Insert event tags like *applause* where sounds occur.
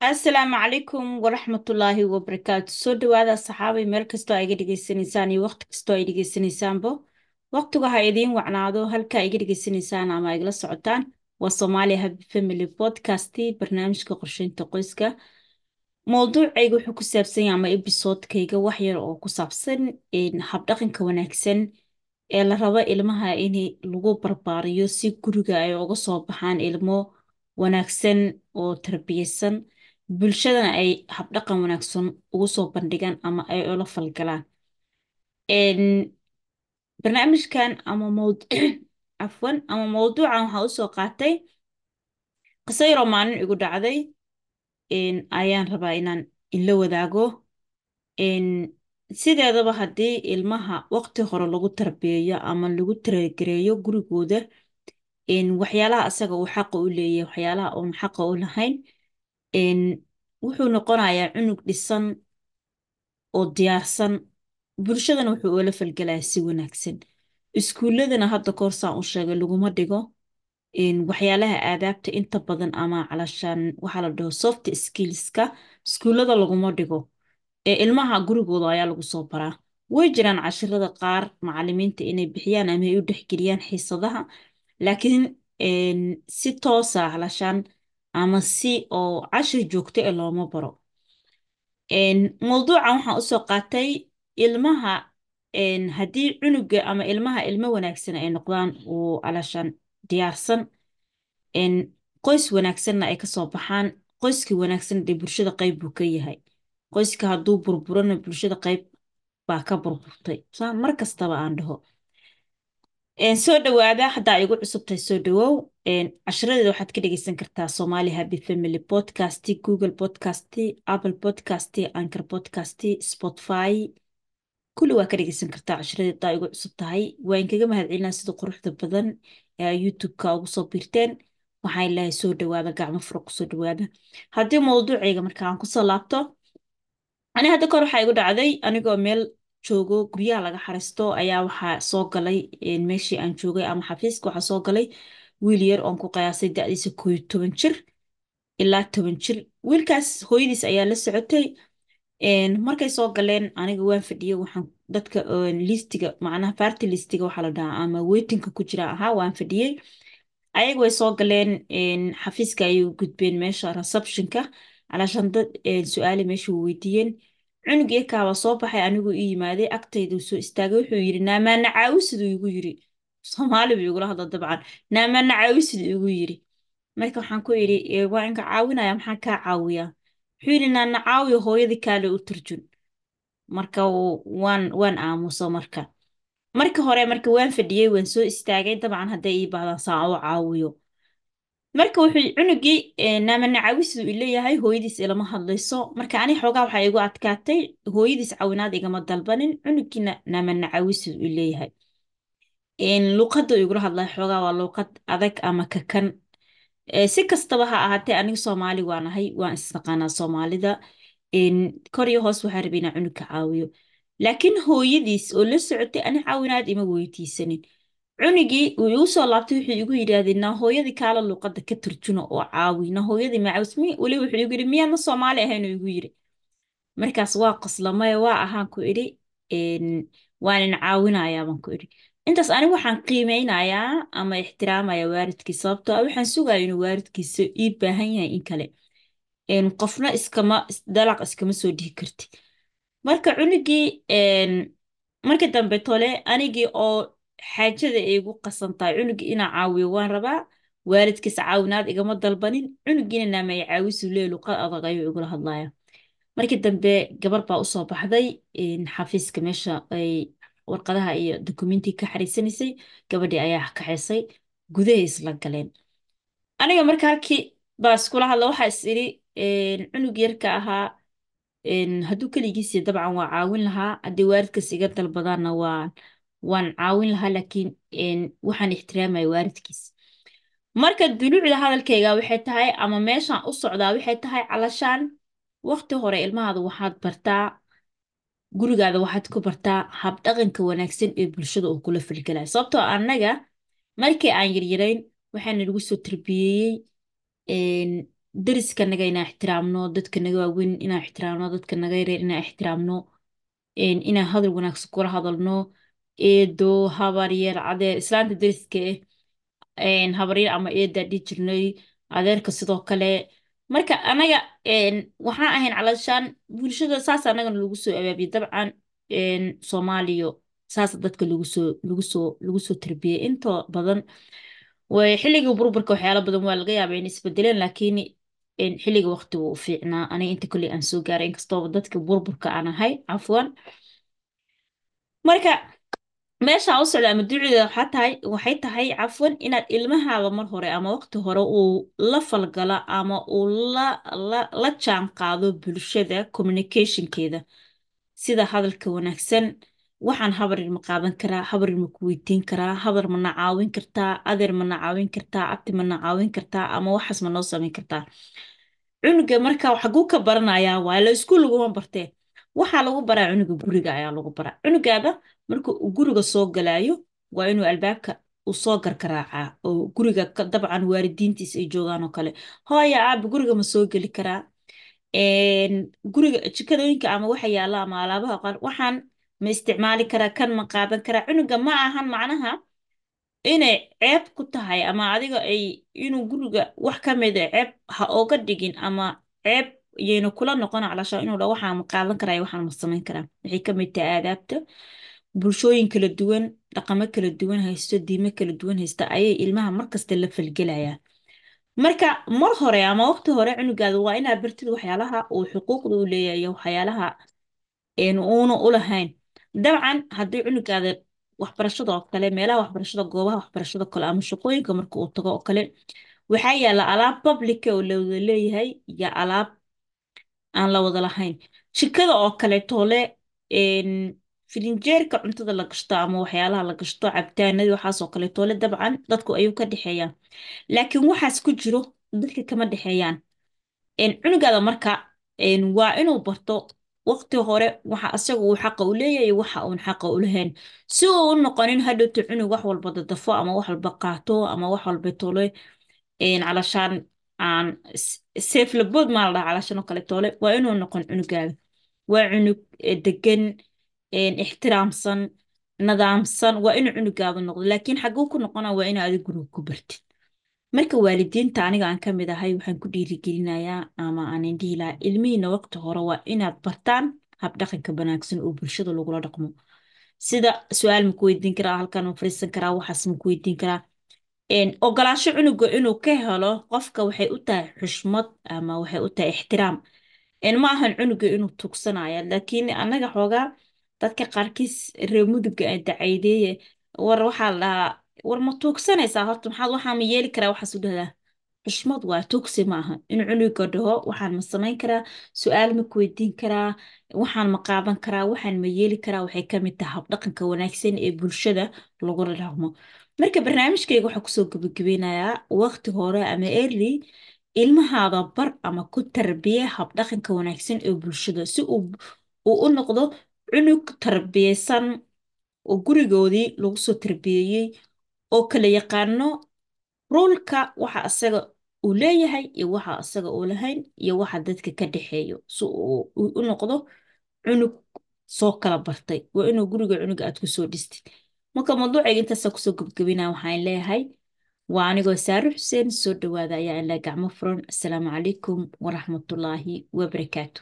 asalaamu calaykum waraxmatullaahi wabarakaatu soo dhawaada saxaabay meel kastoo ay iga dhegaysanaysaan iyo waqti kastoo ay dhegaysanaysaanbo waqtigu ha idiin wacnaado halka iga dhegaysanaysaan ama igala socotaan. Waa Soomaaliya Happy Family Podcast barnaamijka qorsheynta qoyska. Mowduucayga wuxuu ku saabsan yahay ama episodekayga wax yar oo ku saabsan habdhaqanka wanaagsan ee la rabo ilmaha in lagu barbaariyo si guriga ay uga soo baxaan ilmo wanaagsan oo tarbiyaysan bulshadana ay habdhaqan wanaagsan ugu soo bandhigaan ama ay ula falgalaan. Barnaamijkan ama mowd *clears throat* afwan ama mowduucan waxaa u soo qaatay qiso yaroo maalin igu dhacday ayaan rabaa inaan ila wadaago. Sideedaba haddii ilmaha waqti hore lagu tarbiyeeyo ama lagu taragareeyo gurigooda waxyaalaha asaga uu xaqa u leeyahay waxyaalaha uun xaqa u lahayn wuxuu noqonayaa cunug dhisan oo diyaarsan. Bulshadana wuxuu oola falgalayaa si wanaagsan. Iskuulladana hadda koor saan u sheegay laguma dhigo waxyaalaha aadaabta inta badan ama calashaan waxaa la dhaho soft skillska iskuullada laguma dhigo. Ee ilmaha gurigooda ayaa lagu soo baraa. Way jiraan cashirada qaar macalimiinta inay bixiyaan ama ay u dhexgeliyaan xiisadaha. Laakiin si toosa calashaan ama si oo cashir joogto ee looma baro. Mowduucan waxaan u soo qaatay ilmaha haddii cunuga ama ilmaha ilmo wanaagsan ay noqdaan uu calashaan diyaarsan qoys wanaagsanna ay ka soo baxaan qoyskii wanaagsan dee bulshada qayb buu ka yahay. Qoyska hadduu burburana bulshada qayb baa ka burburtay. Mar kastaba aan dhaho. Soo dhawaada haddaa igu cusubtahay soo dhawow cashiradeeda waxaad ka dhegeysan kartaa Somali Happy Family Podcast Google Podcast Apple Podcast Anchor Podcast Spotify. Kulli waa ka dhegeysan kartaa cashiradeeda igu cusub tahay. Waan kaga mahadcelinaa sida quruxda badan ee YouTube-ka ugu soo biirteen. Waxaan ilaahay soo dhawaada gacmo furo ku soo dhawaada. Haddii mowduucayga marka aan ku soo laabto ani hadda kor waxaa igu dhacday anigoo meel joogo guryaha laga xaristo ayaa waxaa soo galay meeshii aan joogay ama xafiiska waxaa soo galay wiil yar oon ku qiyaasay da'diisa koo iyo toban jir ilaa toban jir. Wiilkaas hooyadiis ayaa la socotay. Markay soo galeen aniga waan fadhiyey waxaan dadka listiga macnaha party listiga waxaa la dhahaa ama waitingka ku jira ahaa waan fadhiyey ayaga way soo galeen xafiiska ayay u gudbeen meesha receptionka. Calaashan dad su'aale meesha weydiiyeen. Cunug yarkaabaa soo baxay aniguu ii yimaaday agtayduu soo istaagay wuxuu yidhi naamaana caawisiduu igu yidhi soomaali buu igula hadla dabcan. Naamaana caawisiduu igu yidhi. Marka waxaan ku idhi waa inka caawinaya maxaan kaa caawiyaa wuxuu yidhi naana caawiyo hooyadii kaale u turjun. Marka waan waan aamuso marka. Marka hore marka waan fadhiyey waan soo istaagay dabcan hadday ii baahdaan saa u caawiyo. Marka wuxuu cunugii naamana caawisiduu ileeyahay hooyadiis ilama hadlayso. Marka ani xoogaa waxaa igu adkaatay hooyadiis caawinaad igama dalbanin cunugiina naamana caawisiduu ileeyahay luuqadda igula hadlay xoogaa waa luuqad adag ama kakan. Si kastaba ha ahaatee aniga soomaali waan ahay waan isnaqaanaa soomaalida. Kor iyo hoos waxaa rabay inaa cunugka caawiyo. Laakiin hooyadiis oo la socotay ani caawinaad ima weydiisanin. Cunugii uu igu soo laabtay wuxuu igu yidhaahdeen naa hooyadii kaala luuqadda ka turjuna oo caawi. Naa hooyadii macaawis mi weli wuxuu igu yidhi miyaadna soomaali ahayn? Oo igu yidhi. Markaas waa qoslamaya waa ahaan ku idhi waanin caawinayaa baan ku idhi intaas anigu waxaan qiimeynayaa ama ixtiraamayaa waalidkii sababtoo ah waxaan sugaya inuu waalidkiisa ii baahan yahay in kale. Qofna iskama dalaq iskama soo dhihi karti. Marka cunugii marka dambe tole anigii oo xaajada ay igu qasantahay cunugii inaa caawiyo waan rabaa waalidkiis caawinaad igama dalbanin cunugiina naamay caawisu lee luqad adag ayuu igula hadlaya markii dambe gabar baa u soo baxday xafiiska meesha warqadaha iyo dokumentiga ka xariisanaysay gabadhii ayaa kaxaysay gudahay isla galeen. Aniga marka halkii baa iskula hadla waxaa is cunug yarka ahaa hadduu keligiisii dabcan waa caawin lahaa haddii waalidkaas iga dalbadaanna waan caawin lahaa laakiin waxaan ixtiraamaya waalidkiis marka duluucda hadalkayga waxay tahay ama meeshaan u socdaa waxay tahay calashaan waqti hore ilmahaada waxaad bartaa gurigaada waxaad ku bartaa habdhaqanka wanaagsan ee bulshada uu kula falgelaya sababtoo annaga markii aan yaryarayn waxaana lagu soo tarbiyeeyey deriskanaga inaan ixtiraamno dadka naga waaweyn inaan ixtiraamno dadka naga yareer inaan ixtiraamno inaan hadal wanaagsan kula hadalno eedo habar yar adeer islaanta deriska eh een, habar yar ama eedaa dhihi jirnay adeerka sidoo kale marka anaga waxaan ahayn calashaan bulshada saas anagana lagu soo abaabiyey dabcan soomaaliyo saas dadka lagu soo tarbiyey inta badan way xilligii burburka waxyaalo badan waa laga yaabaa inay isbedeleen laakiin xilliga waqtiga u fiicnaa. Aniga inta kolley aan soo gaaray inkastoo dadka burburka aan ahay cafwan. Marka meesha u socda ama ducida waxaa tahay waxay tahay cafwan inaad ilmahaada mar hore ama waqti hore uu la falgala ama uu la jaan qaado bulshada communicationkeeda sida hadalka wanaagsan waxaan habarin ma qaadan karaa habarin ma ku weydiin karaa habar ma na caawin kartaa adeer ma na caawin kartaa abti ma na caawin kartaa ama waxaas ma noo samayn kartaa cunuga marka xaguu ka baranayaa waa la iskuul laguma bartee waxaa lagu baraa cunuga guriga ayaa lagu baraa. Cunugaada marka uu guriga soo galaayo waa inuu albaabka uu soo gargaraacaa oo guriga dabcan waalidiintiis ay joogaan oo kale. Hooya aabi guriga ma soo geli karaa. Guriga jikadooyinka ama waxa yaalla ama alaabaha qaar waxaan ma isticmaali karaa kan ma qaadan karaa. Cunuga ma ahan macnaha inay ceeb ku tahay ama adiga ay inuu guriga wax ka mid a ceeb ha oga dhigin ama ceeb yayna kula noqon calashaa inuu dha waxaan qaadan karaa iyo waxaan ma karaa waxay ka mid tahay aadaabta bulshooyin kala duwan dhaqamo kala duwan haysto diimo kala duwan haysta ayay ilmaha markasta la falgelayaan marka mar hore ama waqti hore cunugaada waa inaad bartid waxyaalaha uu xuquuqda u leeyahay iyo waxyaalaha uuna u lahayn dabcan haddii cunugaada waxbarashada oo kale meelaha waxbarashada goobaha waxbarashada kale ama shaqooyinka marka uu tago oo kale waxaa yaalla alaab publica oo la wada leeyahay iyo alaab aan la wada lahayn. Jikada oo kaleetole een filinjeerka cuntada la gashto ama waxyaalaha la gashto cabitaanadii waxaas oo kaleetole dabcan dadku ayuu ka dhexeeyaan. Laakiin waxaas ku jiro dadka kama dhexeeyaan. Cunugaada marka waa inuu barto waqti hore waxa asaga uu xaqa u leeyahay waxa uun xaqa u lahayn. Si uu u noqonin hadhowto cunug wax walba dadafo ama wax walba qaato ama wax walba tole calashaan aan seef labood maa la dhaha calashaan oo kale tole waa inuu noqon cunugaada waa cunug eh, degan ixtiraamsan nadaamsan waa inuu cunugaada noqdo. Laakiin xaguu ku noqona waa inaa adiga guriga ku bartid. Marka waalidiinta aniga aan ka mid ahay waxaan ku dhiirigelinayaa ama aan dhihi ilmihiina waqti hore waa inaad bartaan habdhaqanka wanaagsan oo bulshada lagula dhaqmo. Sida su'aal ma ku weydiin karaa halkan ma fadhiisan karaa waxaas ma ku weydiin karaa ogolaansho cunuga inuu ka helo qofka waxay u tahay xushmad ama waxay u tahay ixtiraam. Ma ahan cunuga inuu tugsanaya laakiin annaga xoogaa dadka qaarkiis reer muduga ee dacaydeeye war waxaa la war ma tuugsanaysaa horta? Maxaad waxaa ma yeeli karaa waxaas u dhahdaa? Xushmad waa tuugsi ma in cunuga dhaho waxaan ma samayn karaa su'aal ma ku weydiin karaa waxaan ma qaadan karaa waxaan ma yeeli karaa waxay ka mid tahay habdhaqanka wanaagsan ee bulshada lagula dhaqmo marka barnaamijkayga waxaa ku soo gabagabeynayaa waqti hore ama early ilmahaada bar ama ku tarbiye habdhaqanka wanaagsan ee bulshada. Si uu u noqdo cunug tarbiyeysan oo gurigoodii lagu soo tarbiyeeyey oo kala yaqaano ruulka waxa asaga uu leeyahay iyo waxa asaga uu lahayn iyo waxa dadka ka dhexeeyo si uu u noqdo cunug soo kala bartay. Waa inuu guriga cunuga aad ku soo dhistid marka mawduucayga intaasa ku soo gabgabinaa waxaan leeyahay waa anigoo saare xuseen soo dhawaada ayaa ilaa gacmo furan. Asalaamu calaykum waraxmatullaahi wabarakaatu